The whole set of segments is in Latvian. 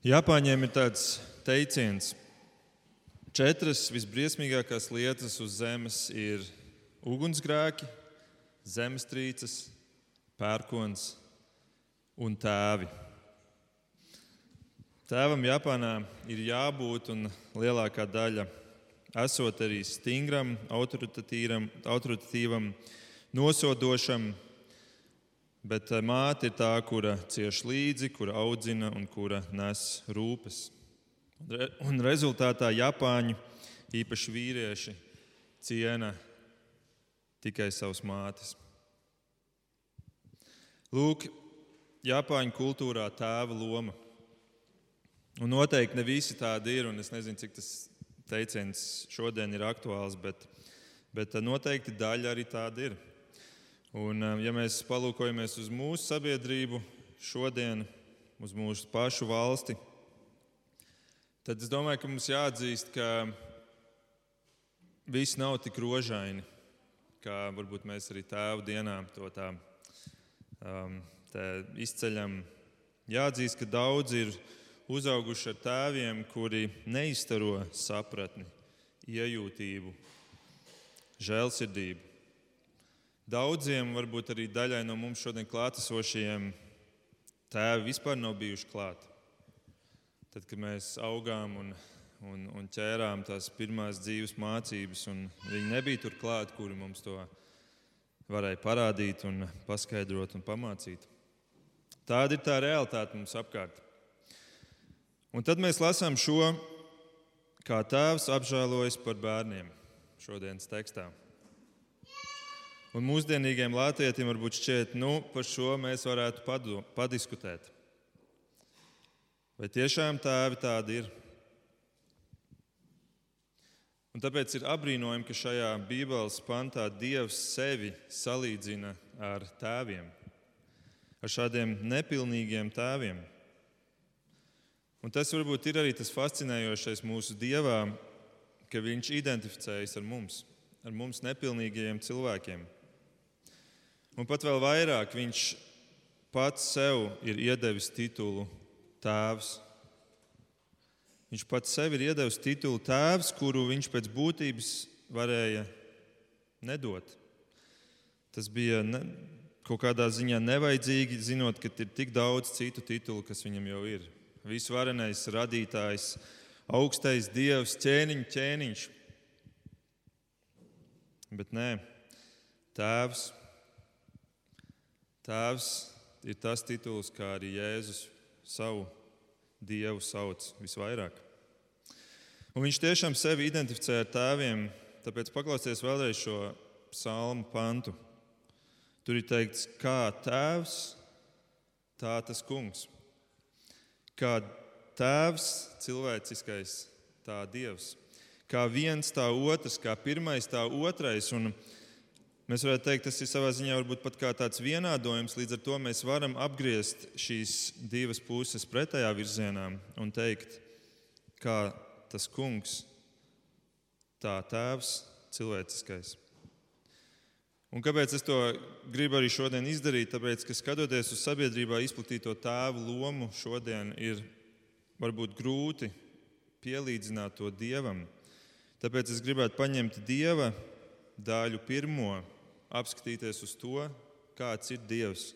Japāņiem ir tāds teiciens, četras visbriesmīgākās lietas uz zemes ir ugunsgrēki, zemestrīces, pērkons un tēvi. Tēvam Japānā ir jābūt un lielākā daļa esot arī stingram, autoritatīvam, nosodošam, Bet māte ir tā, kura cieš līdzi, kura audzina un kura nes rūpes. Un rezultātā Japāņi, īpaši vīrieši, ciena tikai savas mātes. Lūk, Japāņu kultūrā tēva loma. Un noteikti ne visi tādi ir, un es nezinu, cik tas teiciens šodien ir aktuāls, bet, bet noteikti daļa arī tāda ir. Un, um, ja mēs palūkojamies uz mūsu sabiedrību šodien, uz mūsu pašu valsti, tad es domāju, ka mums jāatzīst, ka viss nav tik rožaini, kā varbūt mēs arī tēvu dienā to tā um, izceļam. Jāatzīst, ka daudzi ir uzauguši ar tēviem, kuri neizstaro sapratni, iejūtību, žēlsirdību. Daudziem, varbūt arī daļai no mums šodien klātesošajiem, tēvi vispār nav bijuši klāt. Tad, kad mēs augām un, un, un ķērām tās pirmās dzīves mācības, un viņi nebija tur klāt, kuri mums to varēja parādīt, un paskaidrot un pamācīt. Tāda ir tā realitāte mums apkārt. Un tad mēs lasām šo, kā tēvs apžēlojas par bērniem šodienas tekstā. Un mūsdienīgiem lātietim varbūt šķiet, nu, par šo mēs varētu padu, padiskutēt. Vai tiešām tēvi tādi ir? Un tāpēc ir apbrīnojami, ka šajā Bībeles pantā Dievs sevi salīdzina ar tēviem, ar šādiem nepilnīgiem tēviem. Un tas varbūt ir arī tas fascinējošais mūsu Dievā, ka Viņš identificējas ar mums, ar mums nepilnīgajiem cilvēkiem. Un pat vēl vairāk viņš pats sev ir iedevis titulu Tēvs. Viņš pats sev ir iedevis titulu Tēvs, kuru viņš pēc būtības varēja nedot. Tas bija ne, kaut kādā ziņā nevajadzīgi, zinot, ka ir tik daudz citu titulu, kas viņam jau ir. Visvarenais radītājs, augstais dievs, ķēniņš, ķēniņš. Bet nē, tēvs Tēvs ir tas tituls, kā arī Jēzus savu Dievu sauc visvairāk. Un viņš tiešām sevi identificē ar tēviem, tāpēc paklausieties vēlreiz šo psalmu pantu. Tur ir teikts, kā tēvs, tā tas kungs. Kā tēvs cilvēciskais, tā dievs. Kā viens, tā otrs, kā pirmais, tā otrais. Un Mēs varētu teikt, tas ir savā ziņā varbūt pat kā tāds vienādojums. Līdz ar to mēs varam apgriezt šīs divas puses pretējā virzienā un teikt, kā tas kungs, tā tēvs, cilvēciskais. Un kāpēc es to gribu arī šodien izdarīt? Tāpēc, ka skatoties uz sabiedrībā izplatīto tēvu lomu, šodien ir varbūt grūti pielīdzināt to dievam. Tāpēc es gribētu paņemt dieva daļu pirmo apskatīties uz to, kāds ir Dievs,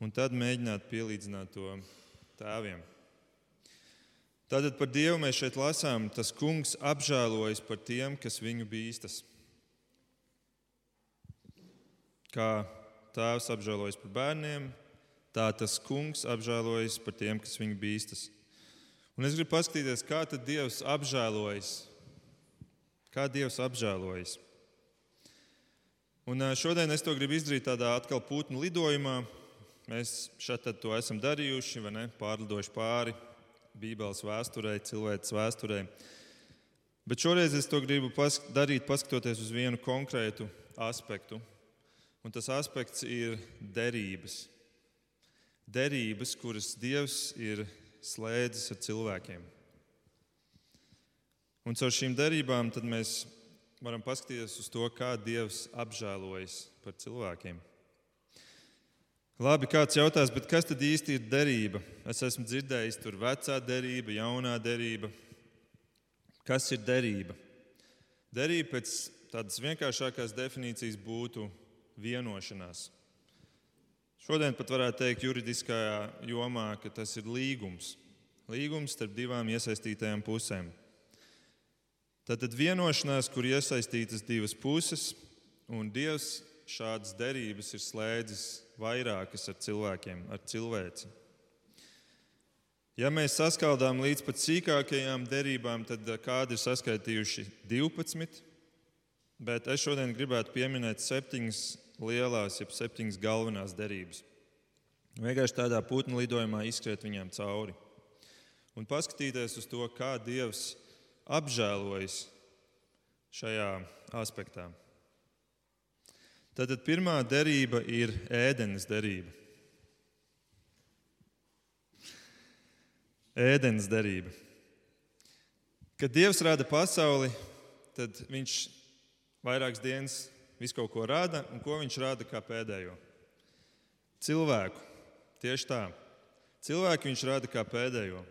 un tad mēģināt pielīdzināt to tēviem. Tātad par Dievu mēs šeit lasām, tas kungs apžēlojas par tiem, kas viņu bīstas. Kā tēvs apžēlojas par bērniem, tā tas kungs apžēlojas par tiem, kas viņu bīstas. Un es gribu paskatīties, kā tad Dievs apžēlojas. Kā Dievs apžēlojas? Un šodien es to gribu izdarīt tādā atkal putnu lidojumā. Mēs šeit to esam darījuši, vai ne? Pārlidojuši pāri Bībeles vēsturē, cilvēces vēsturē. Bet šoreiz es to gribu pas darīt, paskatoties uz vienu konkrētu aspektu. Un tas aspekts ir derības. Derības, kuras Dievs ir slēdzis ar cilvēkiem. Un caur šīm derībām mēs varam paskatīties uz to, kā Dievs apžēlojas par cilvēkiem. Labi, kāds jautās, kas tad īsti ir derība? Es esmu dzirdējis, tur vecā derība, jaunā derība. Kas ir derība? Derība pēc tādas vienkāršākās definīcijas būtu vienošanās. Šodien pat varētu teikt, juridiskajā jomā, ka tas ir līgums. Līgums starp divām iesaistītajām pusēm. Tātad vienošanās, kur iesaistītas divas puses, un Dievs šādas derības ir slēdzis vairākas ar cilvēkiem, ar cilvēci. Ja mēs saskaldām līdz pat sīkākajām derībām, tad eh, kādi ir saskaitījuši 12, bet es šodien gribētu pieminēt septiņas lielās, jeb septiņas galvenās derības. Vienkārši tādā putnu lidojumā izskriet viņām cauri un paskatīties uz to, kā Dievs apžēlojas šajā aspektā. Tātad pirmā derība ir ēdenes derība. Ēdenes derība. Kad Dievs rada pasauli, tad Viņš vairākas dienas visu kaut ko rada, un ko Viņš rada kā pēdējo? Cilvēku. Tieši tā. Cilvēku Viņš rada kā pēdējo.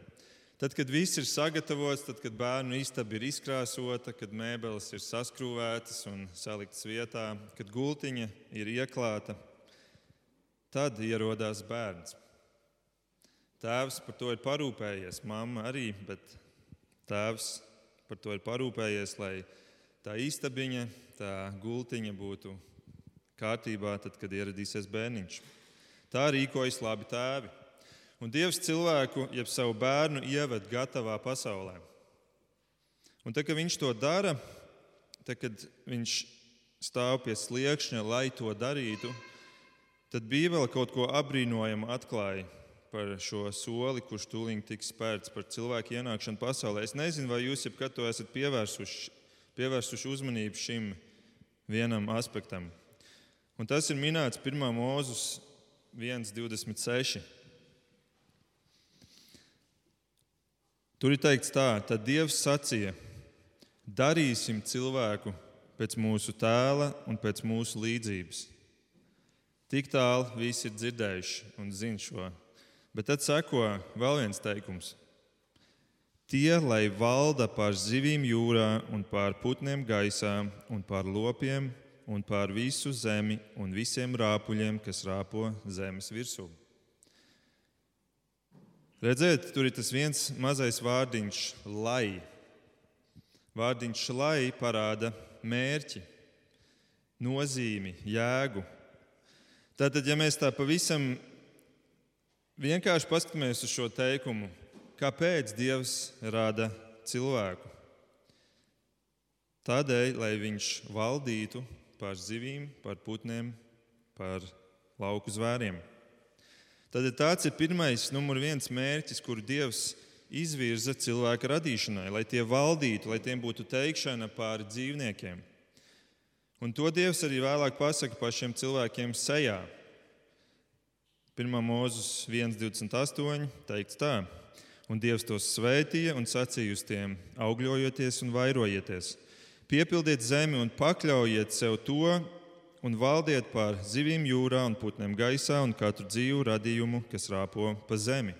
Tad, kad viss ir sagatavots, tad, kad bērnu istaba ir izkrāsota, kad mēbeles ir saskrūvētas un saliktas vietā, kad gultiņa ir ieklāta, tad ierodās bērns. Tēvs par to ir parūpējies, mamma arī, bet tēvs par to ir parūpējies, lai tā istabiņa, tā gultiņa būtu kārtībā, tad, kad ieradīsies bērniņš. Tā rīkojas labi tēvi. Un Dievs cilvēku, jeb savu bērnu, ieved gatavā pasaulē. Un tad, kad viņš to dara, tad, kad viņš stāv pie sliekšņa, lai to darītu, tad Bībele kaut ko apbrīnojamu atklāja par šo soli, kurš tūlīt tiks spērts par cilvēku ienākšanu pasaulē. Es nezinu, vai jūs jebkad to esat pievērsuši, pievērsuši uzmanību šim vienam aspektam. Un tas ir minēts 1. mūzus 1,26. Tur ir teikts tā, tad Dievs sacīja: darīsim cilvēku pēc mūsu tēla un pēc mūsu līdzības. Tik tālu visi ir dzirdējuši un zina šo. Bet tad seko vēl viens teikums. Tie, lai valda pār zivīm jūrā, un pār putniem gaisā, un pār lopiem, un pār visu zemi un visiem rāpuļiem, kas rāpo zemes virsū. Redziet, tur ir tas viens mazais vārdiņš, lai. Vārdiņš, lai parāda mērķi, nozīmi, jēgu. Tātad, ja mēs tā pavisam vienkārši paskatāmies uz šo teikumu, kāpēc Dievs rada cilvēku? Tādēļ, lai viņš valdītu pār zivīm, pār putniem, pār lauku zvēriem. Tad tāds ir pirmais, numur viens mērķis, kuru Dievs izvirza cilvēka radīšanai, lai tie valdītu, lai tiem būtu teikšana pāri dzīvniekiem. Un to Dievs arī vēlāk pasaka pašiem cilvēkiem sejā. 1. mūzis 1,28 teikts tā, un Dievs tos svētīja un sacīja uz tiem: augļojieties un vairojieties, piepildiet zemi un pakļaujiet sev to, un valdiet pār zivīm jūrā un putniem gaisā un katru dzīvu radījumu, kas rāpo pa zemi.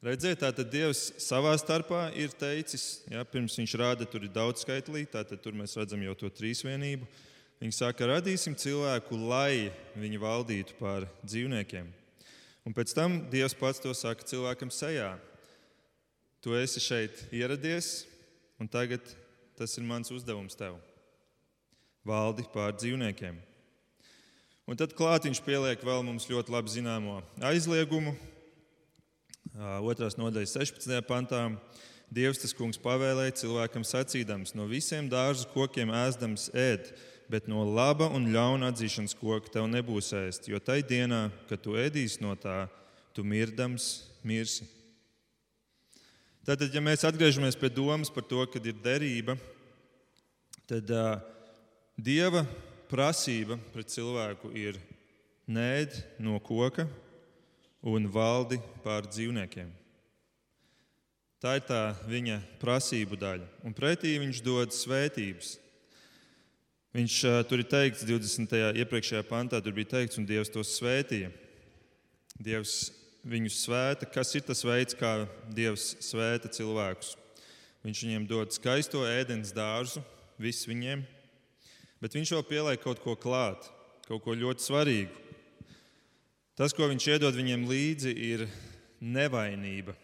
Redziet, tātad Dievs savā starpā ir teicis, ja, pirms viņš rāda, tur ir daudz skaitlī, tātad tur mēs redzam jau to trīsvienību. Viņi saka, radīsim cilvēku, lai viņi valdītu pār dzīvniekiem. Un pēc tam Dievs pats to saka cilvēkam sejā. Tu esi šeit ieradies, un tagad tas ir mans uzdevums tev valdi pār dzīvniekiem. Un tad klāt viņš pieliek vēl mums ļoti labi zināmo aizliegumu. Otrās nodaļas 16. pantā. Dievs tas kungs pavēlēja cilvēkam sacīdams: No visiem dārza kokiem ēdams ēd, bet no laba un ļauna atzīšanas koka tev nebūs ēst, jo tai dienā, kad tu ēdīsi no tā, tu mirdams mirsi. Tātad, ja mēs atgriežamies pie domas par to, kad ir derība, tad uh, Dieva prasība pret cilvēku ir nēd no koka un valdi pār dzīvniekiem. Tā ir tā viņa prasību daļa. Un pretī viņš dod svētības. Viņš tur ir teikts, 20. iepriekšējā pantā, tur bija teikts, un Dievs tos svētīja. Dievs viņus svēta. Kas ir tas veids, kā Dievs svēta cilvēkus? Viņš viņiem dod skaisto ēdienas dārzu, viss viņiem, bet viņš vēl pieliek kaut ko klāt, kaut ko ļoti svarīgu. Tas, ko viņš iedod viņiem līdzi, ir nevainība,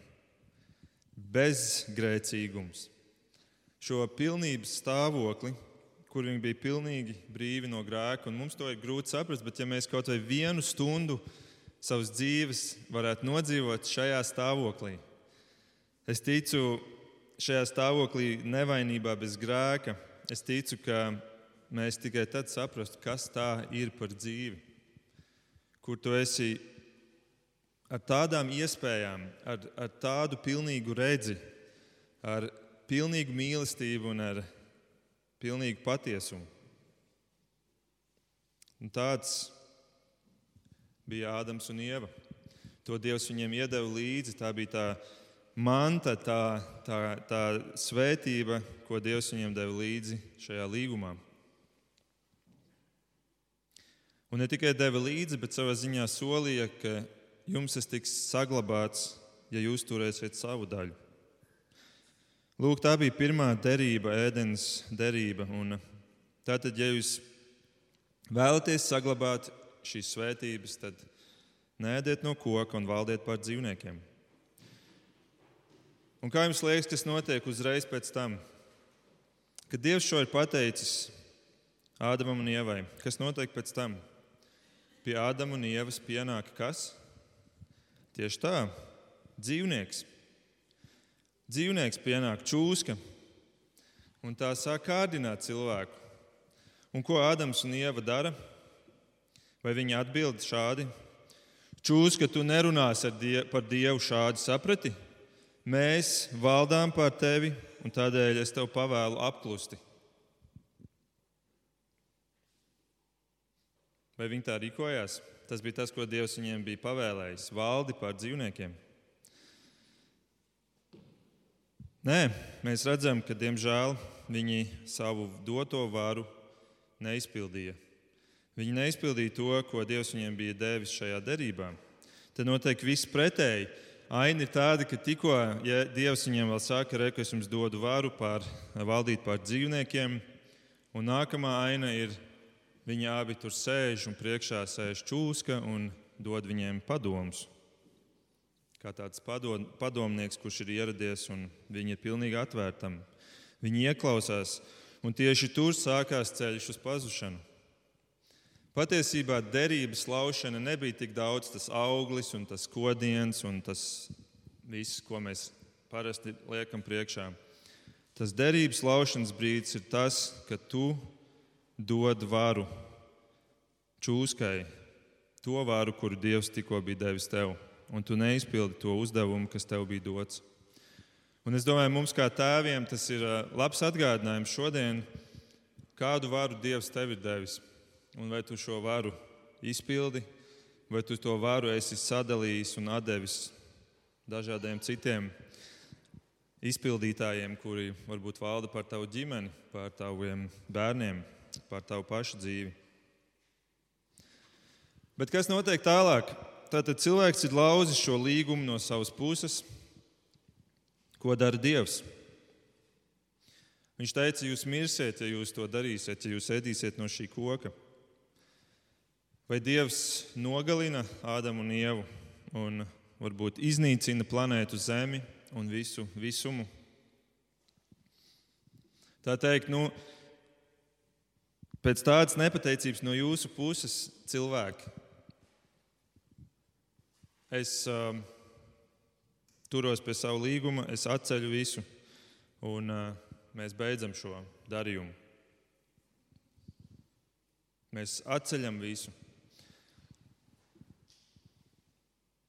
bezgrēcīgums. Šo pilnības stāvokli, kur viņi bija pilnīgi brīvi no grēka, un mums to ir grūti saprast, bet ja mēs kaut vai vienu stundu savas dzīves varētu nodzīvot šajā stāvoklī, es ticu, šajā stāvoklī nevainībā bez grēka, es ticu, ka mēs tikai tad saprastu, kas tā ir par dzīvi, kur tu esi ar tādām iespējām, ar, ar tādu pilnīgu redzi, ar pilnīgu mīlestību un ar pilnīgu patiesumu. Un tāds bija Ādams un Ieva. To Dievs viņiem iedeva līdzi. Tā bija tā manta, tā, tā, tā svētība, ko Dievs viņiem deva līdzi šajā līgumā. Un ne tikai deva līdzi, bet savā ziņā solīja, ka jums tas tiks saglabāts, ja jūs turēsiet savu daļu. Lūk, tā bija pirmā derība, ēdienas derība. Un tātad, ja jūs vēlaties saglabāt šīs svētības, tad nēdiet no koka un valdiet pār dzīvniekiem. Un kā jums liekas, kas notiek uzreiz pēc tam? Kad Dievs šo ir pateicis Ādamam un Ievai, kas notiek pēc tam? Pie Ādama un Ievas pienāk kas? Tieši tā, dzīvnieks. Dzīvnieks pienāk čūska, un tā sāk kārdināt cilvēku. Un ko Ādams un Ieva dara? Vai viņi atbild šādi? Čūska, tu nerunāsi die par Dievu šādi saprati? Mēs valdām pār tevi, un tādēļ es tev pavēlu apklusti. Vai viņi tā rīkojās? Tas bija tas, ko Dievs viņiem bija pavēlējis - valdi pār dzīvniekiem. Nē, mēs redzam, ka diemžēl viņi savu doto varu neizpildīja. Viņi neizpildīja to, ko Dievs viņiem bija devis šajā derībā. Tad notiek viss pretēji. Aina ir tāda, ka tikko ja Dievs viņiem vēl saka, ka es jums dodu varu pār, valdīt pār dzīvniekiem, un nākamā aina ir, viņi abi tur sēž un priekšā sēž čūska un dod viņiem padomus. Kā tāds padom, padomnieks, kurš ir ieradies un viņi ir pilnīgi atvērtam. Viņi ieklausās, un tieši tur sākās ceļš uz pazušanu. Patiesībā derības laušana nebija tik daudz tas auglis un tas kodiens un tas viss, ko mēs parasti liekam priekšā. Tas derības laušanas brīdis ir tas, kad tu dod varu čūskai, to varu, kuru Dievs tikko bija devis tev, un tu neizpildi to uzdevumu, kas tev bija dots. Un es domāju, mums kā tēviem tas ir labs atgādinājums šodien, kādu varu Dievs tev ir devis un vai tu šo varu izpildi, vai tu to varu esi sadalījis un devis dažādiem citiem izpildītājiem, kuri varbūt valda par tavu ģimeni, par taviem bērniem, par tavu pašu dzīvi. Bet kas notiek tālāk? Tātad cilvēks ir lauzis šo līgumu no savas puses. Ko dara Dievs? Viņš teica, jūs mirsiet, ja jūs to darīsiet, ja jūs ēdīsiet no šī koka. Vai Dievs nogalina Ādamu un Ievu un varbūt iznīcina planētu Zemi un visu visumu? Tā teikt, nu, pēc tādas nepateicības no jūsu puses, cilvēki, es uh, turos pie savu līguma, es atceļu visu, un uh, mēs beidzam šo darījumu. Mēs atceļam visu.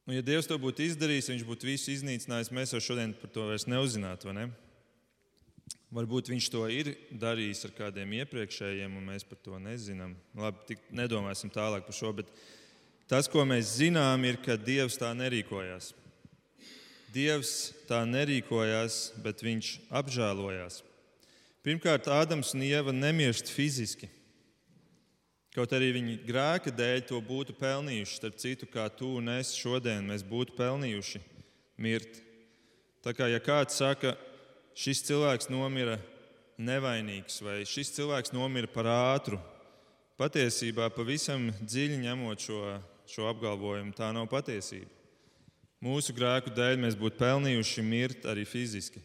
Nu, ja Dievs to būtu izdarījis, viņš būtu visu iznīcinājis, mēs jau šodien par to vairs neuzzinātu. Ne? Varbūt viņš to ir darījis ar kādiem iepriekšējiem, un mēs par to nezinām. Labi, tik nedomāsim tālāk par šo, bet tas, ko mēs zinām, ir, ka Dievs tā nerīkojās. Dievs tā nerīkojās, bet viņš apžēlojās. Pirmkārt, Ādams un Ieva nemirst fiziski. Kaut arī viņi grēka dēļ to būtu pelnījuši, starp citu, kā tu un es šodien, mēs būtu pelnījuši mirt. Tā kā ja kāds saka, šis cilvēks nomira nevainīgs vai šis cilvēks nomira par ātru, patiesībā pavisam dziļi ņemot šo, šo apgalvojumu, tā nav patiesība. Mūsu grēku dēļ mēs būtu pelnījuši mirt arī fiziski.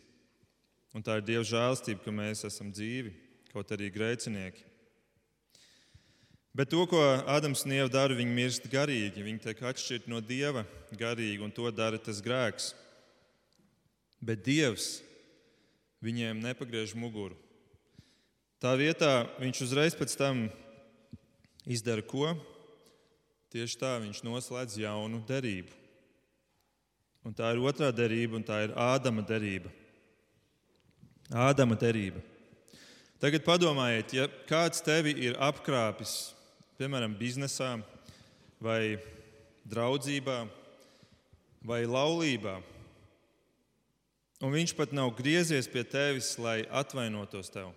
Un tā ir Dieva žēlstība, ka mēs esam dzīvi, kaut arī grēcinieki. Bet to, ko Ādams un Ieva dara, viņi mirst garīgi. Viņi tiek atšķirti no Dieva garīgi, un to dara tas grēks. Bet Dievs viņiem nepagriež muguru. Tā vietā viņš uzreiz pēc tam izdara ko? Tieši tā viņš noslēdz jaunu derību. Un tā ir otrā derība, un tā ir Ādama derība. Ādama derība. Tagad padomājiet, ja kāds tevi ir apkrāpis piemēram, biznesā, vai draudzībā, vai laulībā. Un viņš pat nav griezies pie tevis, lai atvainotos tev.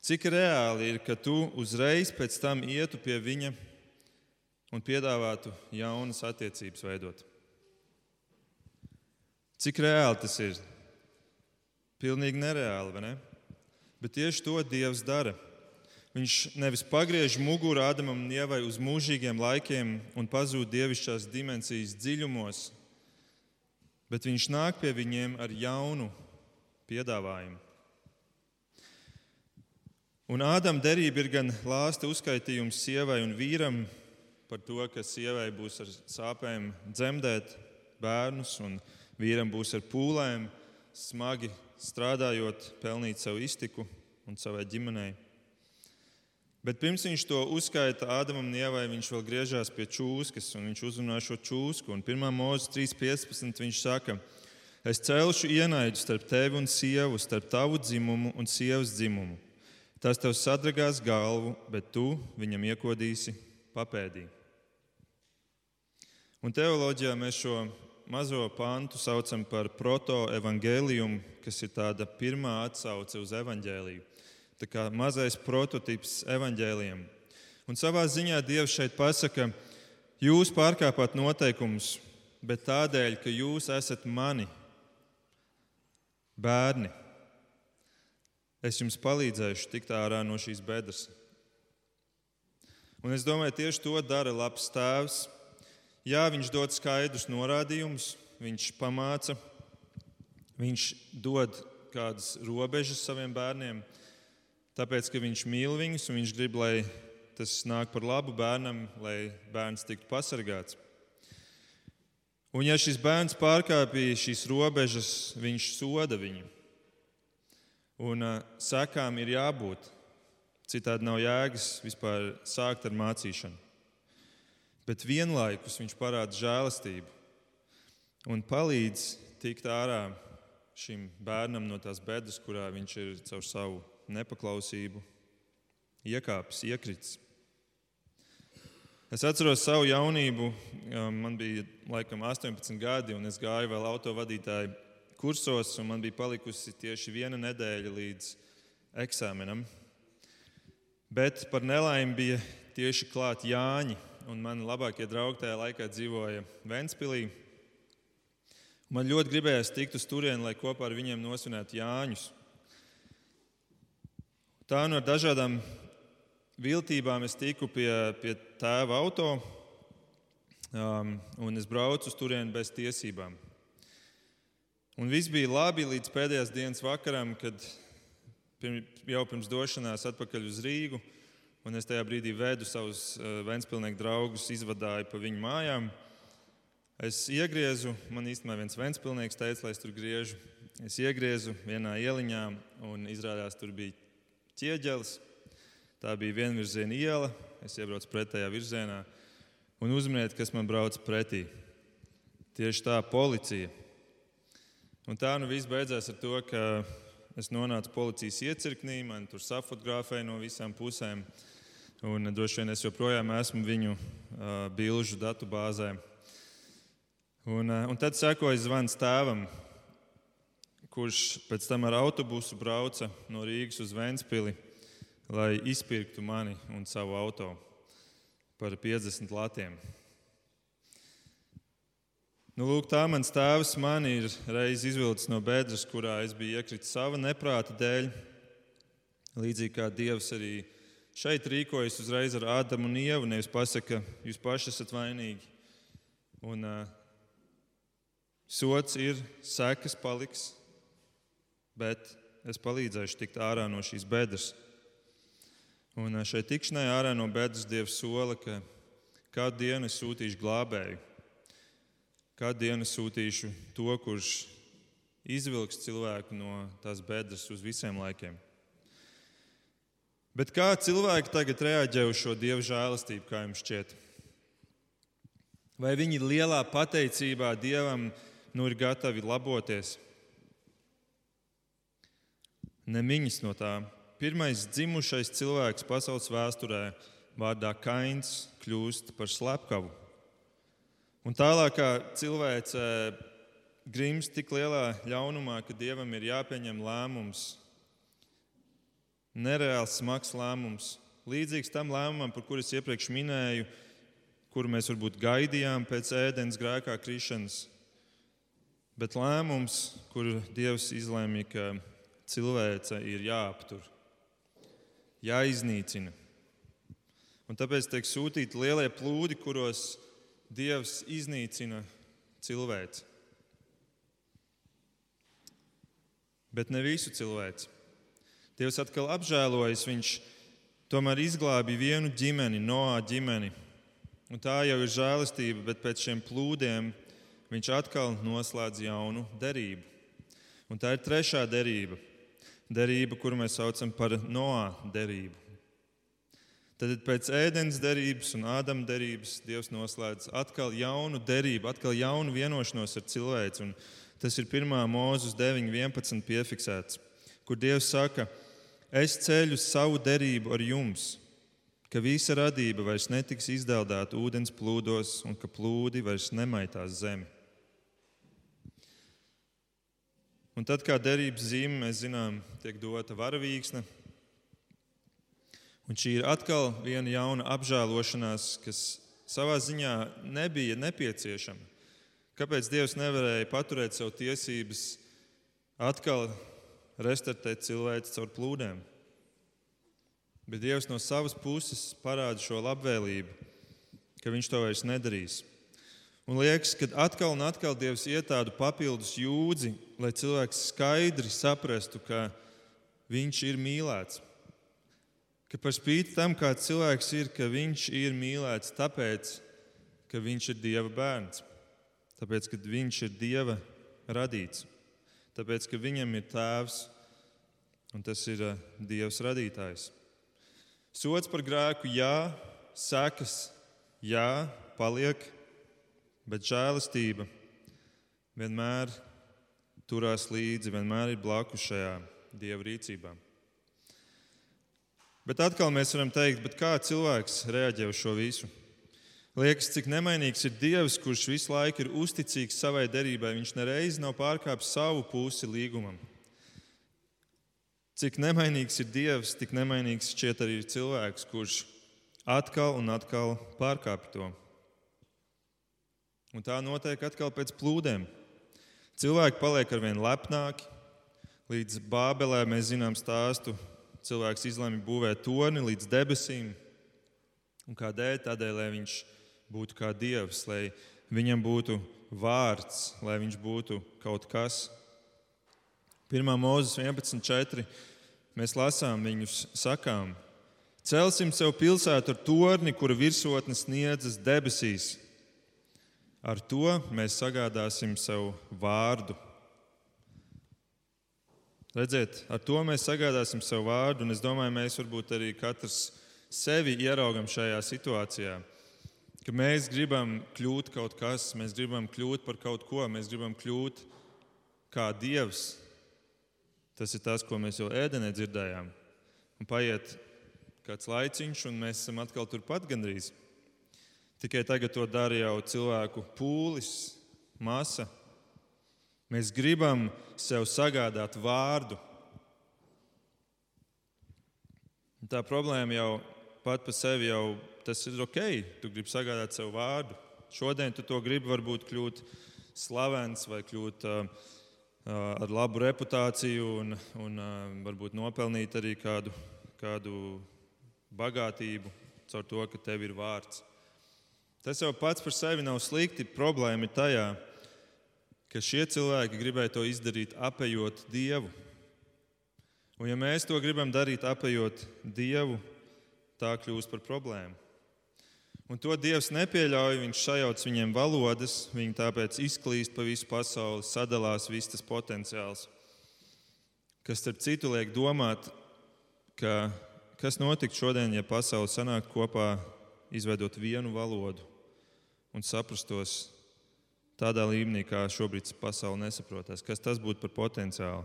Cik reāli ir, ka tu uzreiz pēc tam ietu pie viņa un piedāvātu jaunas attiecības veidot? Cik reāli tas ir? Pilnīgi nereāli, vai ne? Bet tieši to Dievs dara. Viņš nevis pagriež muguru Ādamam un Ievai uz mūžīgiem laikiem un pazūd dievišķās dimensijas dziļumos, bet viņš nāk pie viņiem ar jaunu piedāvājumu. Un Ādama derība ir gan lāsta uzskaitījums sievai un vīram par to, ka sievai būs ar sāpēm dzemdēt bērnus, un vīram būs ar pūlēm, smagi strādājot, pelnīt savu iztiku un savai ģimenei. Bet pirms viņš to uzskaita Ādamam un Ievai, viņš vēl griežās pie čūskas un viņš uzrunā šo čūsku. Un 1. mūzika 3.15. viņš saka, es celšu ienaidu starp tevi un sievu, starp tavu dzimumu un sievas dzimumu. Tas tev sadragās galvu, bet tu viņam iekodīsi papēdī. Un teoloģijā mēs šo mazo pantu saucam par proto-evangēlijumu, kas ir tāda pirmā atsauce uz evaņģēliju tā kā mazais prototyps evaņģēliem. Un savā ziņā Dievs šeit pasaka, jūs pārkāpāt noteikumus, bet tādēļ, ka jūs esat mani bērni, es jums palīdzēšu tikt ārā no šīs bedres. Un es domāju, tieši to dara labs tēvs. Jā, viņš dod skaidrus norādījumus, viņš pamāca, viņš dod kādas robežas saviem bērniem, tāpēc, ka viņš mīl viņus un viņš grib, lai tas nāk par labu bērnam, lai bērns tiktu pasargāts. Un, ja šis bērns pārkāpja šīs robežas, viņš soda viņu. Un uh, sekām ir jābūt. Citādi nav jēgas vispār sākt ar mācīšanu. Bet vienlaikus viņš parāda žēlastību un palīdz tikt ārā šim bērnam no tās bedres, kurā viņš ir caur savu nepaklausību, iekāpis, iekritis. Es atceros savu jaunību. Man bija laikam 18 gadi, un es gāju vēl autovadītāju kursos, un man bija palikusi tieši viena nedēļa līdz eksāmenam. Bet par nelaimi bija tieši klāt Jāņi, un mani labākie draugi tajā laikā dzīvoja Ventspīlī. Man ļoti gribējās tikt uz turieni, lai kopā ar viņiem nosvinētu Jāņus. Tā nu ar dažādām viltībām es tiku pie, pie tēva auto, um, un es braucu uz turieni bez tiesībām. Un viss bija labi līdz pēdējās dienas vakaram, kad jau pirms došanās atpakaļ uz Rīgu, un es tajā brīdī vedu savus uh, Vēnspilsnieku draugus, izvadāju pa viņu mājām. Es iegriezu, man īstenībā viens Vēnspilsnieks teica, lai es tur griežu. Es iegriezu vienā ieliņā, un izrādās tur bija ķieģelis. Tā bija vienvirziena iela, es iebraucu pretējā virzienā. Un uzminiet, kas man brauc pretī. Tieši tā, policija. Un tā nu viss beidzās ar to, ka es nonācu policijas iecirknī, man tur safotografēja no visām pusēm. Un droši vien es joprojām esmu viņu uh, bilžu datu bāzē. Un, uh, un tad sekoja zvans tēvam, kurš pēc tam ar autobusu brauca no Rīgas uz Vēnspili lai izpirktu mani un savu auto par 50 latiem. Nu, lūk, tā mans tēvs man ir reiz izvilcis no bedres, kurā es biju iekritis sava neprāta dēļ. Līdzīgi kā Dievs arī šeit rīkojas uzreiz ar Ādamu un Ievu, nevis pasaka, jūs paši esat vainīgi. Un, uh, sots ir, sekas paliks, bet es palīdzēšu tikt ārā no šīs bedres. Un šai tikšanai ārā no bedres Dievs sola, ka kādu dienu es sūtīšu glābēju, kādu dienu es sūtīšu to, kurš izvilks cilvēku no tās bedres uz visiem laikiem. Bet kā cilvēki tagad reaģē uz šo dievu žēlastību, kā jums šķiet? Vai viņi lielā pateicībā dievam nu ir gatavi laboties? Ne viņas no tām pirmais dzimušais cilvēks pasaules vēsturē, vārdā Kains, kļūst par slepkavu. Un tālāk, kā cilvēce grimst tik lielā ļaunumā, ka dievam ir jāpieņem lēmums, nereāls, smags lēmums, līdzīgs tam lēmumam, par kuru es iepriekš minēju, kuru mēs varbūt gaidījām pēc ēdienas grēkā krišanas. Bet lēmums, kuru Dievs izlēma, ka cilvēce ir jāaptur jāiznīcina. Un tāpēc tiek sūtīti lielie plūdi, kuros Dievs iznīcina cilvēci. Bet ne visu cilvēci. Dievs atkal apžēlojas, viņš tomēr izglābi vienu ģimeni, Noā ģimeni. Un tā jau ir žēlastība, bet pēc šiem plūdiem viņš atkal noslēdz jaunu derību. Un tā ir trešā derība derība, kuru mēs saucam par Noā derību. Tad pēc ēdienas derības un ādama derības Dievs noslēdz atkal jaunu derību, atkal jaunu vienošanos ar cilvēci. Un tas ir 1. mūzes 9.11. piefiksēts, kur Dievs saka, es ceļu savu derību ar jums, ka visa radība vairs netiks izdeldēta ūdens plūdos un ka plūdi vairs nemaitās zemi. Un tad, kā derības zīme, mēs zinām, tiek dota varavīksne. Un šī ir atkal viena jauna apžēlošanās, kas savā ziņā nebija nepieciešama. Kāpēc Dievs nevarēja paturēt savu tiesības atkal restartēt cilvēku caur plūdiem? Bet Dievs no savas puses parāda šo labvēlību, ka Viņš to vairs nedarīs. Un liekas, ka atkal un atkal Dievs iet tādu papildus jūdzi, lai cilvēks skaidri saprastu, ka viņš ir mīlēts. Ka par spīti tam, kāds cilvēks ir, ka viņš ir mīlēts tāpēc, ka viņš ir Dieva bērns, tāpēc, ka viņš ir Dieva radīts, tāpēc, ka viņam ir tēvs un tas ir eh, Dievs radītājs. Sots par grēku, jā, sekas, jā, paliek bet žēlastība vienmēr turās līdzi, vienmēr ir blakus šajā dieva rīcībā. Bet atkal mēs varam teikt, kā cilvēks reaģē uz šo visu. Liekas, cik nemainīgs ir Dievs, kurš visu laiku ir uzticīgs savai derībai. Viņš nereiz nav pārkāpis savu pusi līgumam. Cik nemainīgs ir Dievs, tik nemainīgs šķiet arī cilvēks, kurš atkal un atkal pārkāpj to. Un tā notiek atkal pēc plūdiem. Cilvēki paliek ar vien lepnāki. Līdz Bābelē mēs zinām stāstu. Cilvēks izlēma būvēt torni līdz debesīm. Un kādēļ? Tādēļ, lai viņš būtu kā dievs, lai viņam būtu vārds, lai viņš būtu kaut kas. 1. mūzes 11.4. Mēs lasām viņus, sakām, celsim sev pilsētu ar torni, kura virsotne sniedzas debesīs Ar to mēs sagādāsim sev vārdu. Redziet, ar to mēs sagādāsim sev vārdu, un es domāju, mēs varbūt arī katrs sevi ieraugam šajā situācijā. Ka mēs gribam kļūt kaut kas, mēs gribam kļūt par kaut ko, mēs gribam kļūt kā dievs. Tas ir tas, ko mēs jau ēdenē dzirdējām. Un paiet kāds laiciņš, un mēs esam atkal turpat gandrīz. Tikai tagad to dara jau cilvēku pūlis, masa. Mēs gribam sev sagādāt vārdu. Tā problēma jau pat par sevi jau tas ir ok. Tu gribi sagādāt sev vārdu. Šodien tu to gribi varbūt kļūt slavens vai kļūt uh, ar labu reputāciju un, un uh, varbūt nopelnīt arī kādu, kādu bagātību caur to, ka tev ir vārds. Tas jau pats par sevi nav slikti. Problēma ir tajā, ka šie cilvēki gribēja to izdarīt apējot Dievu. Un, ja mēs to gribam darīt apējot Dievu, tā kļūst par problēmu. Un to Dievs nepieļauj. Viņš sajauc viņiem valodas, viņi tāpēc izklīst pa visu pasauli, sadalās viss tas potenciāls. Kas, starp citu, liek domāt, ka, kas notiktu šodien, ja pasaule sanāktu kopā, izveidot vienu valodu un saprastos tādā līmenī, kā šobrīd pasaule nesaprotas. Kas tas būtu par potenciālu?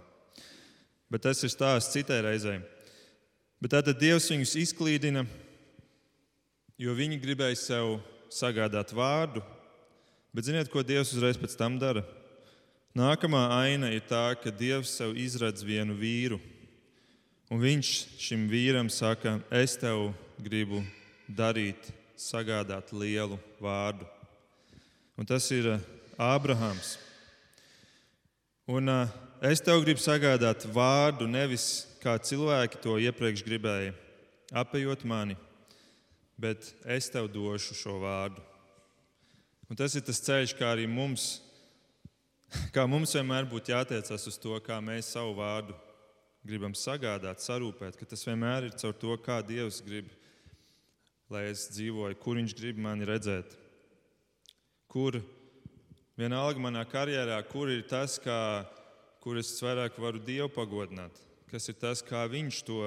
Bet tas ir stāsts citai reizei. Bet tātad Dievs viņus izklīdina, jo viņi gribēja sev sagādāt vārdu. Bet ziniet, ko Dievs uzreiz pēc tam dara? Nākamā aina ir tā, ka Dievs sev izradz vienu vīru. Un viņš šim vīram saka, es tev gribu darīt, sagādāt lielu vārdu. Un tas ir Ābrahams. Un uh, es tev gribu sagādāt vārdu, nevis kā cilvēki to iepriekš gribēja, apējot mani, bet es tev došu šo vārdu. Un tas ir tas ceļš, kā arī mums, kā mums vienmēr būtu jātiecas uz to, kā mēs savu vārdu gribam sagādāt, sarūpēt, ka tas vienmēr ir caur to, kā Dievs grib, lai es dzīvoju, kur Viņš grib mani redzēt, kur Vienalga manā karjerā, kur ir tas, kā, kur es vairāk varu Dievu pagodināt, kas ir tas, kā Viņš to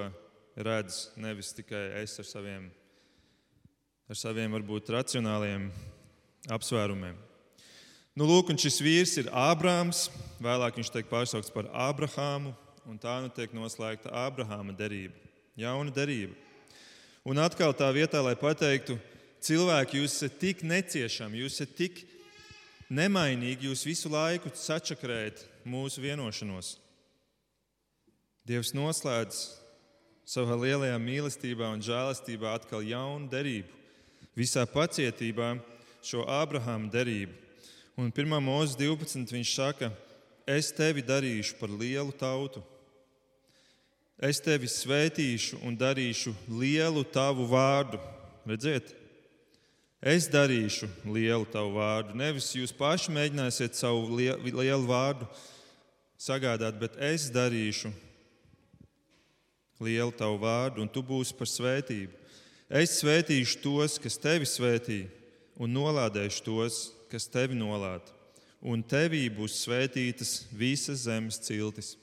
redz, nevis tikai es ar saviem, ar saviem varbūt racionāliem apsvērumiem. Nu, lūk, šis vīrs ir Ābrāms, vēlāk viņš tiek pārsaukts par Ābrahāmu, un tā nu tiek noslēgta Ābrahāma derība, jauna derība. Un atkal tā vietā, lai pateiktu, cilvēki, jūs esat tik neciešami, jūs esat tik nemainīgi jūs visu laiku sačakrējat mūsu vienošanos. Dievs noslēdz savā lielajā mīlestībā un žēlastībā atkal jaunu derību, visā pacietībā šo Ābrahāma derību. Un 1. mūzika 12. viņš saka, es tevi darīšu par lielu tautu. Es tevi svētīšu un darīšu lielu tavu vārdu. Redziet, Es darīšu lielu tavu vārdu. Nevis jūs paši mēģināsiet savu lielu vārdu sagādāt, bet es darīšu lielu tavu vārdu, un tu būsi par svētību. Es svētīšu tos, kas tevi svētī, un nolādēšu tos, kas tevi nolāda. Un tevī būs svētītas visas zemes ciltis.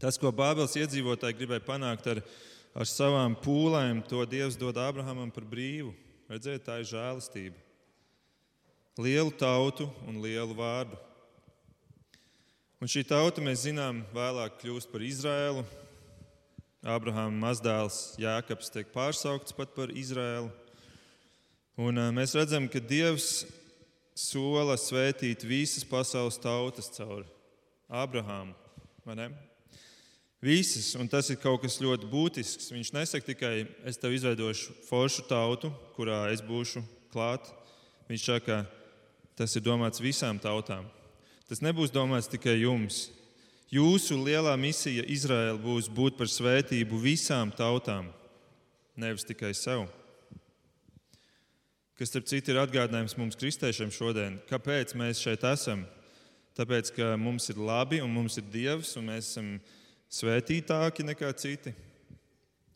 Tas, ko Bābeles iedzīvotāji gribēja panākt ar ar savām pūlēm to Dievs dod Abrahamam par brīvu. Redziet, tā ir žēlastība. Lielu tautu un lielu vārdu. Un šī tauta, mēs zinām, vēlāk kļūst par Izraēlu. Abrahama mazdēls Jāekaps tiek pārsaukts pat par Izraēlu. Un mēs redzam, ka Dievs sola svētīt visas pasaules tautas caur Abrahamu. Visas, un tas ir kaut kas ļoti būtisks. Viņš nesaka tikai, es tev izveidošu foršu tautu, kurā es būšu klāt. Viņš saka, tas ir domāts visām tautām. Tas nebūs domāts tikai jums. Jūsu lielā misija Izraēla būs būt par svētību visām tautām, nevis tikai sev. Kas, starp citu, ir atgādinājums mums, kristiešiem, šodien, kāpēc mēs šeit esam. Tāpēc, ka mums ir labi un mums ir Dievs, un mēs esam svētītāki nekā citi?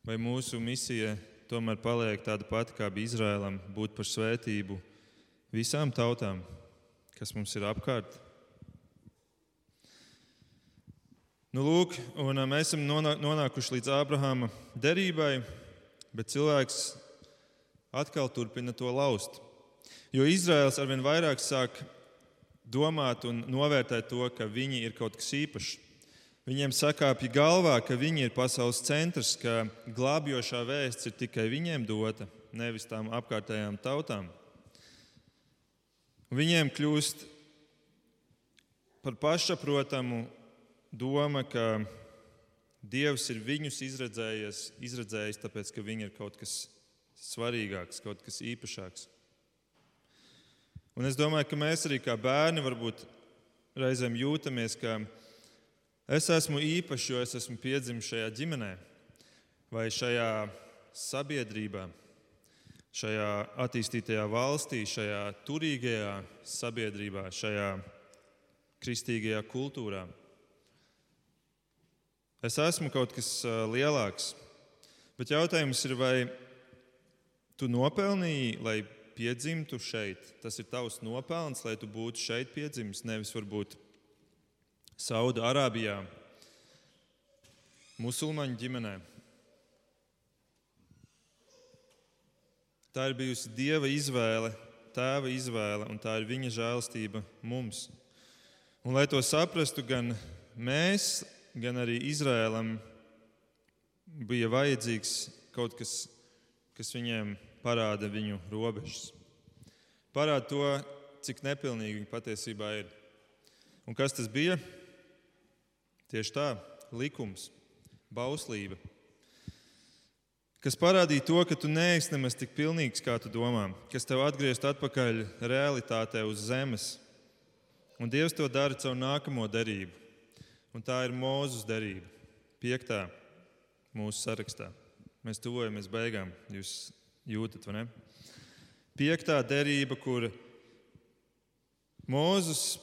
Vai mūsu misija tomēr paliek tāda pati, kā bija Izrēlam, būt par svētību visām tautām, kas mums ir apkārt? Nu, lūk, mēs esam nonākuši līdz Ābrahāma derībai, bet cilvēks atkal turpina to laust. Jo Izraels arvien vairāk sāk domāt un novērtēt to, ka viņi ir kaut kas īpašs. Viņiem sakāpja galvā, ka viņi ir pasaules centrs, ka glābjošā vēsts ir tikai viņiem dota, nevis tām apkārtējām tautām. Viņiem kļūst par pašsaprotamu doma, ka Dievs ir viņus izredzējis, izredzējis tāpēc, ka viņi ir kaut kas svarīgāks, kaut kas īpašāks. Un es domāju, ka mēs arī kā bērni varbūt reizēm jūtamies, ka es esmu īpašs, jo es esmu piedzimis šajā ģimenē vai šajā sabiedrībā, šajā attīstītajā valstī, šajā turīgajā sabiedrībā, šajā kristīgajā kultūrā. Es esmu kaut kas lielāks, bet jautājums ir, vai tu nopelnīji, lai piedzimtu šeit. Tas ir tavs nopelns, lai tu būtu šeit piedzimis, nevis varbūt Saudu Arābijā, musulmaņu ģimenē. Tā ir bijusi Dieva izvēle, Tēva izvēle, un tā ir Viņa žēlastība mums. Un, lai to saprastu, gan mēs, gan arī Izrēlam bija vajadzīgs kaut kas, kas viņiem parāda viņu robežas. Parāda to, cik nepilnīgi viņi patiesībā ir. Un kas tas bija? Tieši tā, likums, bauslība. Kas parādīja to, ka tu neesi nemaz tik pilnīgs, kā tu domā, kas tev atgriezt atpakaļ realitātē uz zemes. Un Dievs to dara caur nākamo derību. Un tā ir Mūzes derība, piektā mūsu sarakstā. Mēs tuvojamies beigām. Jūs Jūtat, vai ne? Piektā derība, kur Mūzes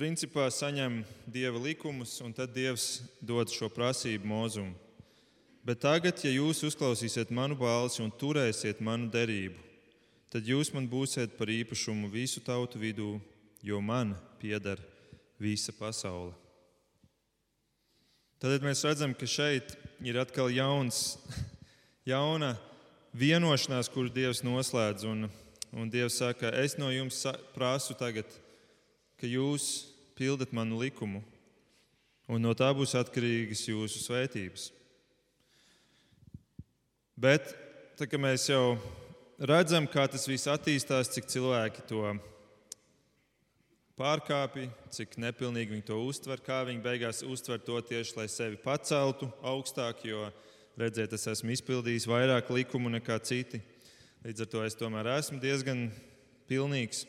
principā saņem dieva likumus, un tad dievs dod šo prasību mūzum. Bet tagad, ja jūs uzklausīsiet manu balsi un turēsiet manu derību, tad jūs man būsiet par īpašumu visu tautu vidū, jo man pieder visa pasaule. Tad mēs redzam, ka šeit ir atkal jauns, jauna vienošanās, kuru Dievs noslēdz. Un, un Dievs saka, es no jums prasu tagad, ka jūs pildat manu likumu, un no tā būs atkarīgas jūsu svētības. Bet tā, mēs jau redzam, kā tas viss attīstās, cik cilvēki to pārkāpj, cik nepilnīgi viņi to uztver, kā viņi beigās uztver to tieši, lai sevi paceltu augstāk. Jo Redziet, es esmu izpildījis vairāk likumu nekā citi. Līdz ar to es tomēr esmu diezgan pilnīgs.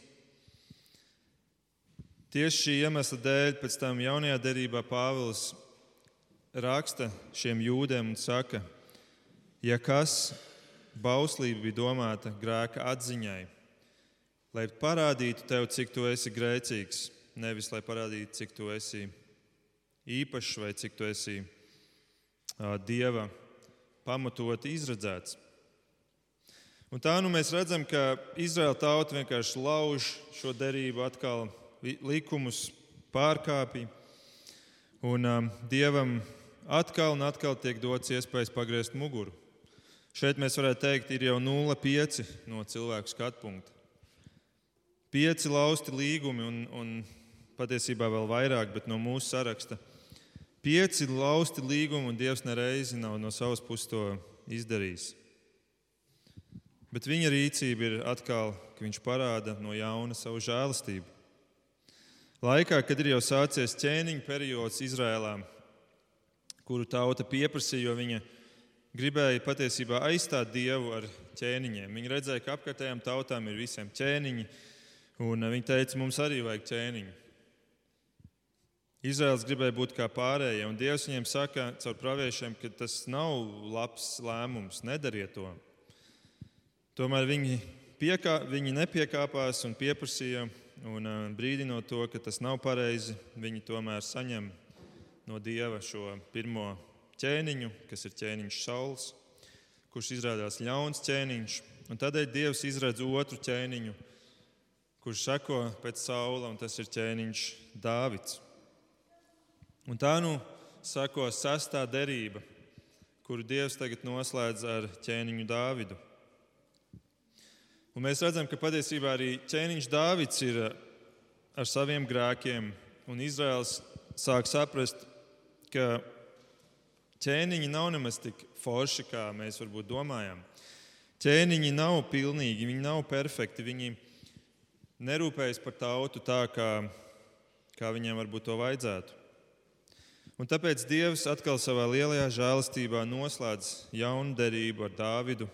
Tieši šī iemesla dēļ pēc tam jaunajā derībā Pāvils raksta šiem jūdiem un saka, ja kas bauslība bija domāta grēka atziņai, lai parādītu tev, cik tu esi grēcīgs, nevis lai parādītu, cik tu esi īpašs vai cik tu esi dieva pamatoti izredzēts. Un tā nu mēs redzam, ka Izraēla tauta vienkārši lauž šo derību, atkal likumus pārkāpj. Un um, Dievam atkal un atkal tiek dots iespējas pagriezt muguru. Šeit mēs varētu teikt, ir jau 0,5 no cilvēku skatu punkta. Pieci lausti līgumi un, un patiesībā vēl vairāk, bet no mūsu saraksta Pieci lausti līgumi, un Dievs nereizi nav no savas puses to izdarījis. Bet viņa rīcība ir atkal, ka viņš parāda no jauna savu žēlastību. Laikā, kad ir jau sācies ķēniņa periods Izrēlā, kuru tauta pieprasīja, jo viņa gribēja patiesībā aizstāt dievu ar ķēniņiem. Viņi redzēja, ka apkārtējām tautām ir visiem ķēniņi, un viņi teica, mums arī vajag ķēniņu. Izraels gribēja būt kā pārējie, un Dievs viņiem saka caur praviešiem, ka tas nav labs lēmums, nedariet to. Tomēr viņi, piekā, viņi nepiekāpās un pieprasīja, un brīdinot to, ka tas nav pareizi, viņi tomēr saņem no Dieva šo pirmo ķēniņu, kas ir ķēniņš Sauls, kurš izrādās ļauns ķēniņš. Un tādēļ Dievs izredz otru ķēniņu, kurš seko pēc Saula, un tas ir ķēniņš Dāvids. Un tā nu sako sastā derība, kuru Dievs tagad noslēdz ar ķēniņu Dāvidu. Un mēs redzam, ka patiesībā arī ķēniņš Dāvids ir ar saviem grēkiem, un Izraels sāk saprast, ka ķēniņi nav nemaz tik forši, kā mēs varbūt domājam. Ķēniņi nav pilnīgi, viņi nav perfekti, viņi nerūpējas par tautu tā, kā, kā viņiem varbūt to vajadzētu. Un tāpēc Dievs atkal savā lielajā žēlastībā noslēdz jaunu derību ar Dāvidu,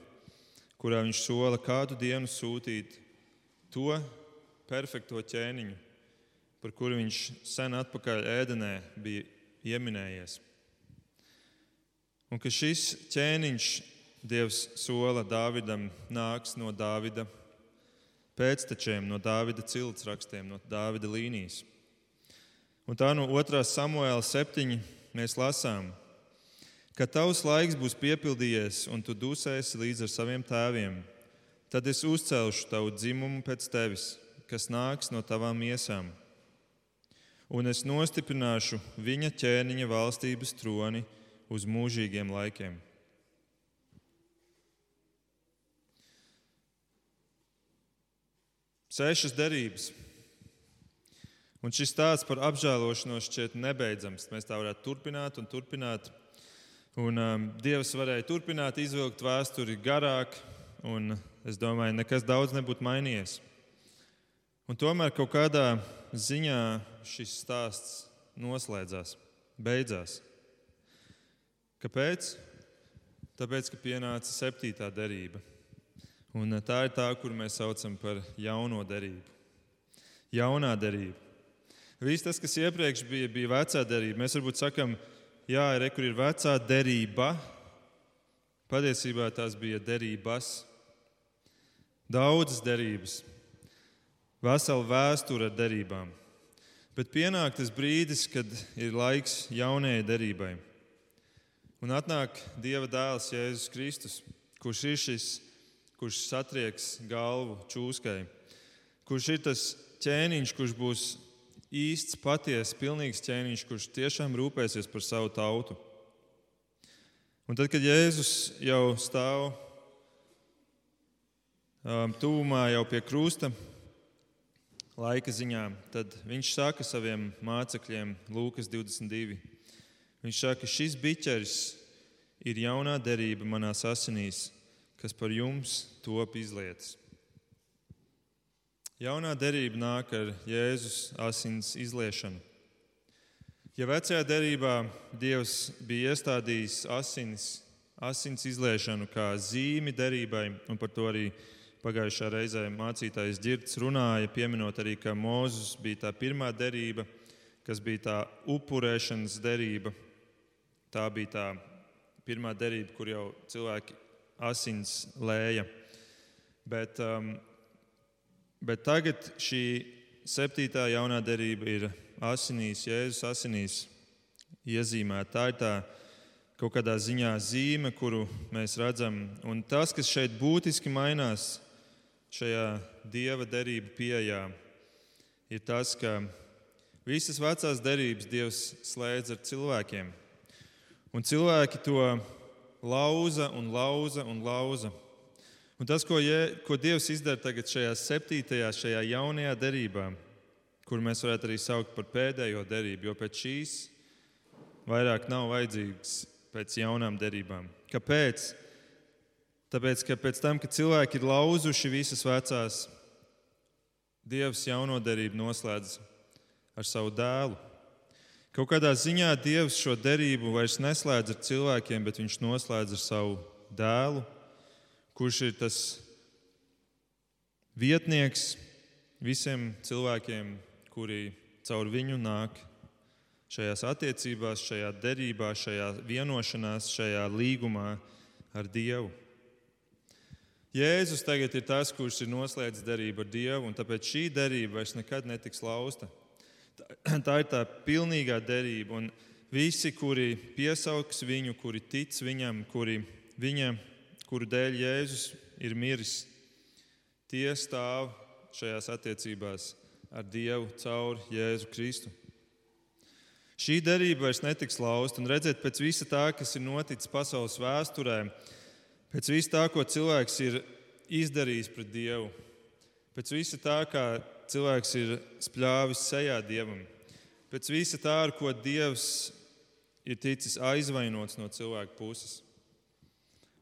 kurā viņš sola kādu dienu sūtīt to perfekto ķēniņu, par kuru viņš sen atpakaļ ēdenē bija ieminējies. Un ka šis ķēniņš, Dievs sola Dāvidam, nāks no Dāvida pēctečiem, no Dāvida ciltsrakstiem, no Dāvida līnijas. Un tā no 2. samuēla 7. mēs lasām, ka tavs laiks būs piepildījies un tu dusēsi līdz ar saviem tēviem. Tad es uzcelšu tavu dzimumu pēc tevis, kas nāks no tavām miesām. Un es nostiprināšu viņa ķēniņa valstības troni uz mūžīgiem laikiem. Sešas derības. Un šis stāsts par apžēlošanos šķiet nebeidzams. Mēs tā varētu turpināt un turpināt. Un, um, Dievs varēja turpināt, izvilkt vēsturi garāk, un es domāju, nekas daudz nebūtu mainījies. Un tomēr kaut kādā ziņā šis stāsts noslēdzās, beidzās. Kāpēc? Tāpēc, ka pienāca septītā derība. Un eh, tā ir tā, kur mēs saucam par jauno derību. Jaunā derība. Viss tas, kas iepriekš bija, bija vecā derība. Mēs varbūt sakām, jā, re, kur ir vecā derība. Patiesībā tās bija derības. Daudzas derības, vesela vēsture ar derībām. Bet pienāk tas brīdis, kad ir laiks jaunajai derībai. Un atnāk Dieva dēls Jēzus Kristus, kurš ir šis, kurš satrieks galvu čūskai, kurš ir tas ķēniņš, kurš būs īsts, patiesa, pilnīgs ķēniņš, kurš tiešām rūpēsies par savu tautu. Un tad, kad Jēzus jau stāv um, tūmā, jau pie krusta, laika ziņā, tad viņš saka saviem mācekļiem, Lūkas 22. Viņš saka, ka šis biķeris ir jaunā derība manās asinīs, kas par jums top izlietas. Jaunā derība nāk ar Jēzus asins izliešanu. Ja vecajā derībā Dievs bija iestādījis asins, asins izliešanu kā zīmi derībai, un par to arī pagājušā reizē mācītājs Girts runāja, pieminot arī, ka Mozus bija tā pirmā derība, kas bija tā upurēšanas derība, Tā bija tā pirmā derība, kur jau cilvēki asins lēja. Bet, um, bet tagad šī septītā jaunā derība ir asinīs, Jēzus asinīs iezīmēta. Tā ir tā kaut kādā ziņā zīme, kuru mēs redzam. Un tas, kas šeit būtiski mainās šajā dieva derību pieejā, ir tas, ka visas vecās derības Dievs slēdz ar cilvēkiem. Un cilvēki to lauza un lauza un lauza. Un tas, ko, je, ko Dievs izdara tagad šajā septītajā, šajā jaunajā derībā, kur mēs varētu arī saukt par pēdējo derību, jo pēc šīs vairāk nav vajadzīgs pēc jaunām derībām. Kāpēc? Tāpēc, ka pēc tam, kad cilvēki ir lauzuši visas vecās, Dievs jauno derību noslēdz ar savu dēlu. Kaut kādā ziņā Dievs šo derību vairs neslēdz ar cilvēkiem, bet viņš noslēdz ar savu dēlu, kurš ir tas vietnieks visiem cilvēkiem, kuri caur viņu nāk šajās attiecībās, šajā derībā, šajā vienošanās, šajā līgumā ar Dievu. Jēzus tagad ir tas, kurš ir noslēdzis derību ar Dievu, un tāpēc šī derība vairs nekad netiks lausta. Tā ir tā pilnīgā derība. Un visi, kuri piesaugs viņu, kuri tic viņam, kuri viņa, kuru dēļ Jēzus ir miris, tie stāv šajās attiecībās ar Dievu caur Jēzu Kristu. Šī derība vairs netiks lausta, un redzēt pēc visa tā, kas ir noticis pasaules vēsturē, pēc visa tā, ko cilvēks ir izdarījis pret Dievu, pēc visa tā, kā cilvēks ir spļāvis sejā dievam. Pēc visa tā, ar ko dievs ir ticis aizvainots no cilvēka puses.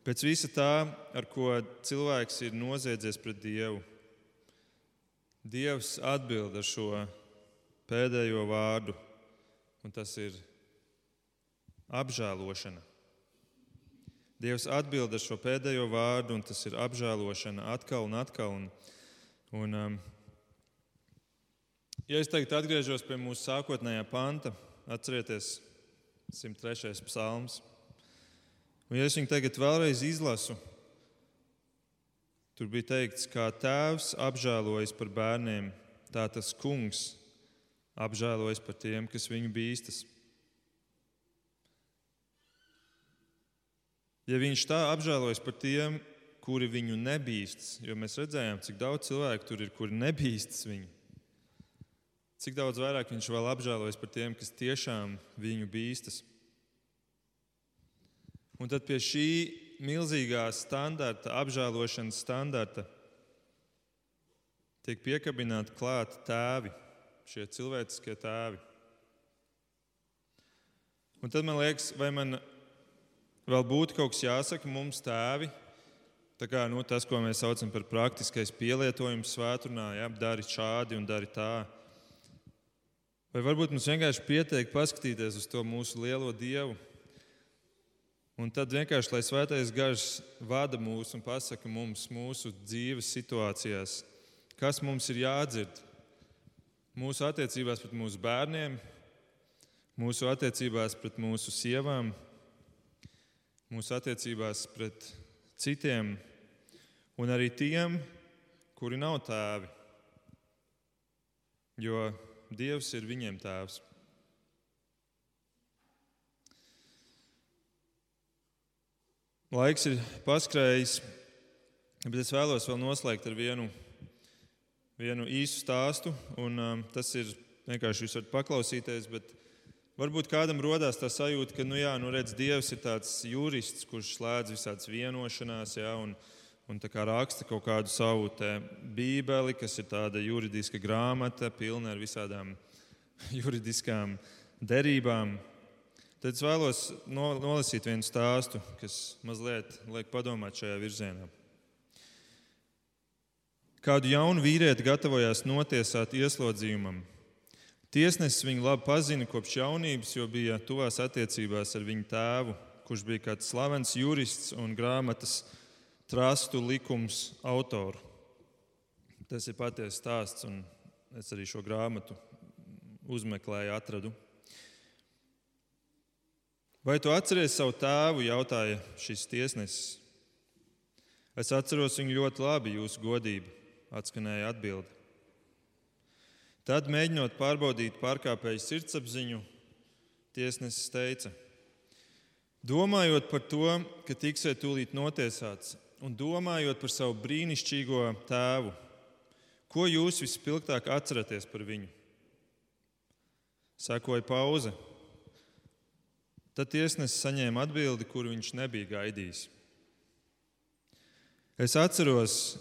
Pēc visa tā, ar ko cilvēks ir noziedzies pret dievu. Dievs atbild ar šo pēdējo vārdu, un tas ir apžēlošana. Dievs atbild ar šo pēdējo vārdu, un tas ir apžēlošana atkal un atkal. Un, un, um, ja es tagad atgriežos pie mūsu sākotnējā panta, atcerieties, 103. psalms. Un, ja es viņu tagad vēlreiz izlasu, tur bija teikts, kā tēvs apžēlojas par bērniem, tā tas kungs apžēlojas par tiem, kas viņu bīstas. Ja viņš tā apžēlojas par tiem, kuri viņu nebīstas, jo mēs redzējām, cik daudz cilvēku tur ir, kuri nebīstas viņu, cik daudz vairāk viņš vēl apžēlojas par tiem, kas tiešām viņu bīstas. Un tad pie šī milzīgā standarta, apžēlošanas standarta, tiek piekabināti klāti tēvi šie cilvēciskie tēvi. Un tad man liekas, vai man vēl būtu kaut kas jāsaka mums tēvi, tā kā nu, tas, ko mēs saucam par praktiskais pielietojums svētdienā, ja, dari šādi un dari tā. Vai varbūt mums vienkārši pietiek paskatīties uz to mūsu lielo Dievu, un tad vienkārši, lai svētais gars vada mūs un pasaka mums mūsu dzīves situācijās, kas mums ir jādzird, mūsu attiecībās pret mūsu bērniem, mūsu attiecībās pret mūsu sievām, mūsu attiecībās pret citiem un arī tiem, kuri nav tēvi, jo Dievs ir viņiem tēvs. Laiks ir paskrējis, bet es vēlos vēl noslēgt ar vienu vienu īsu stāstu, un um, tas ir vienkārši jūs varat paklausīties. Varbūt kādam rodās tā sajūta, ka, nu, jā, nu, redz, Dievs ir tāds jurists, kurš slēdz visādas vienošanās, jā, un, un raksta kaut kādu savu bībeli, kas ir tāda juridiska grāmata, pilna ar visādām juridiskām derībām. Tad es vēlos nolasīt vienu stāstu, kas mazliet liek padomāt šajā virzienā. Kādu jaunu vīrieti gatavojās notiesāt ieslodzījumam. Tiesnesis viņu labi pazina kopš jaunības, jo bija tuvās attiecībās ar viņu tēvu, kurš bija kāds slavens jurists un grāmatas trastu likums autoru. Tas ir patiesa stāsts, un es arī šo grāmatu uzmeklēju, atradu. Vai tu atceries savu tēvu? jautāja šis tiesnesis. Es atceros viņu ļoti labi, jūsu godību atskanēja atbilde. Tad, mēģinot pārbaudīt pārkāpēju sirdsapziņu, tiesnesis teica: Domājot par to, ka tiksiet tūlīt notiesāts, un domājot par savu brīnišķīgo tēvu, ko jūs vispilgtāk atceraties par viņu? Sekoja pauze. Tad tiesnesis saņēma atbildi, kuru viņš nebija gaidījis. Es atceros,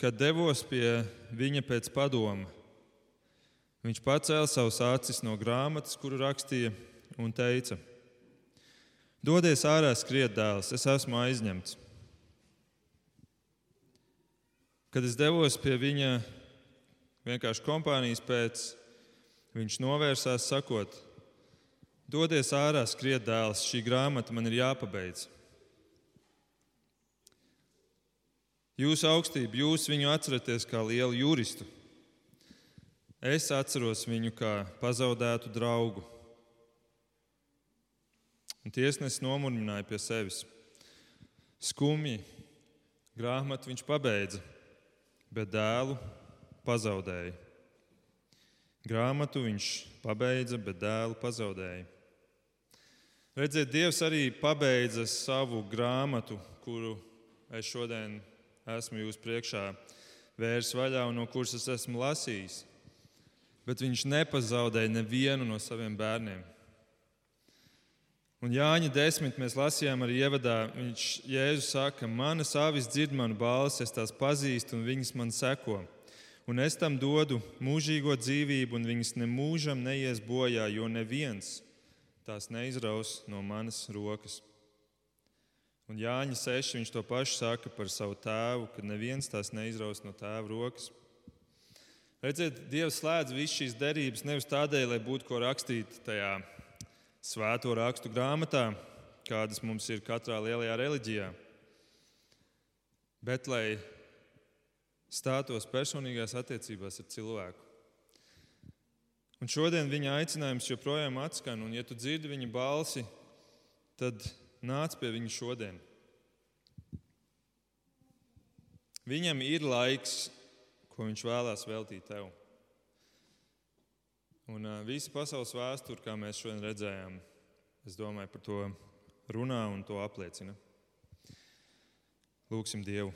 kad devos pie viņa pēc padoma. Viņš pacēla savus acis no grāmatas, kuru rakstīja, un teica: Dodies ārā, skriet dēls, es esmu aizņemts. Kad es devos pie viņa vienkārši kompānijas pēc, viņš novērsās, sakot: Dodies ārā, skriet dēls, šī grāmata man ir jāpabeidz. Jūsu augstība, jūs viņu atceraties kā lielu juristu. Es atceros viņu kā pazaudētu draugu. Un tiesnesis nomurmināja pie sevis. Skumji grāmatu viņš pabeidza, bet dēlu pazaudēja. Grāmatu viņš pabeidza, bet dēlu pazaudēja. Redziet, Dievs arī pabeidza savu grāmatu, kuru es šodien esmu jūs priekšā vērs vaļā un no kuras es esmu lasījis. Bet viņš nepazaudēja nevienu no saviem bērniem. Un Jāņa desmit mēs lasījām arī ievadā. Viņš Jēzus saka, manas avis dzird manu balsi, es tās pazīstu un viņas man seko. Un es tam dodu mūžīgo dzīvību, un viņas nemūžam neies bojā, jo neviens tās neizraus no manas rokas. Un Jāņa 6. viņš to pašu saka par savu tēvu, ka neviens tās neizraus no tēva rokas. Redziet, Dievs slēdz visas šīs derības nevis tādēļ, lai būtu ko rakstīt tajā svēto rakstu grāmatā, kādas mums ir katrā lielajā reliģijā, bet lai stātos personīgās attiecībās ar cilvēku. Un šodien viņa aicinājums joprojām atskan, un ja tu dzirdi viņa balsi, tad nāc pie viņa šodien. Viņam ir laiks, ko viņš vēlās veltīt tev. Un uh, visa pasaules vēsture, kā mēs šodien redzējām, es domāju, par to runā un to apliecina. Lūksim Dievu.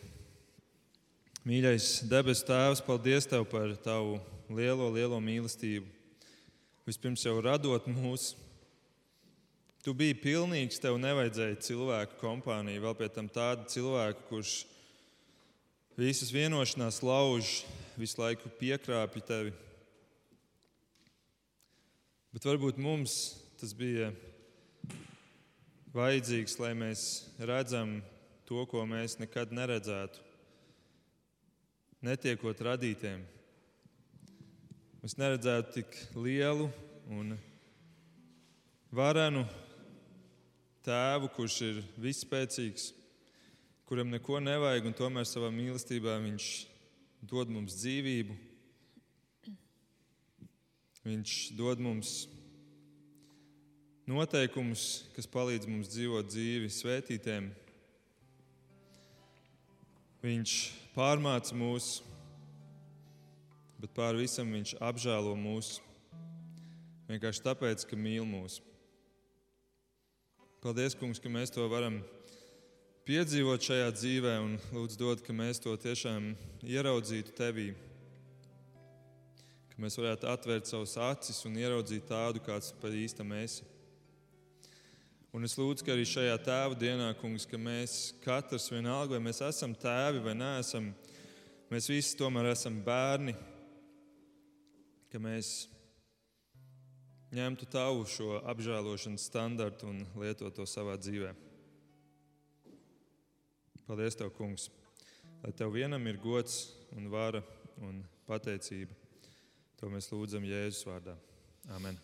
Mīļais debes Tēvs, paldies Tev par Tavu lielo, lielo mīlestību. Vispirms jau radot mūs, Tu biji pilnīgs, tev nevajadzēja cilvēku kompāniju, vēl pie tam tādu cilvēku, kurš visas vienošanās lauž, visu laiku piekrāpja tevi. Bet varbūt mums tas bija vajadzīgs, lai mēs redzam to, ko mēs nekad neredzētu. Netiekot radītiem, mēs neredzētu tik lielu un varenu tēvu, kurš ir visspēcīgs, kuram neko nevajag, un tomēr savā mīlestībā viņš dod mums dzīvību. Viņš dod mums noteikumus, kas palīdz mums dzīvot dzīvi svētītēm. Viņš pārmāca mūs, bet pār visam viņš apžēlo mūs. Vienkārši tāpēc, ka mīl mūsu. Paldies, Kungs, ka mēs to varam piedzīvot šajā dzīvē un lūdzu dod, ka mēs to tiešām ieraudzītu tevī. Ka mēs varētu atvērt savus acis un ieraudzīt tādu, kāds par īstam esi. Un es lūdzu, ka arī šajā tēva dienā, kungs, ka mēs katrs vienalga, vai mēs esam tēvi vai neesam, mēs visi tomēr esam bērni, ka mēs ņemtu tavu šo apžēlošanas standartu un lietotu to savā dzīvē. Paldies, Tev, Kungs! Lai Tev vienam ir gods un vara un pateicība. To mēs lūdzam Jēzus vārdā. Amen!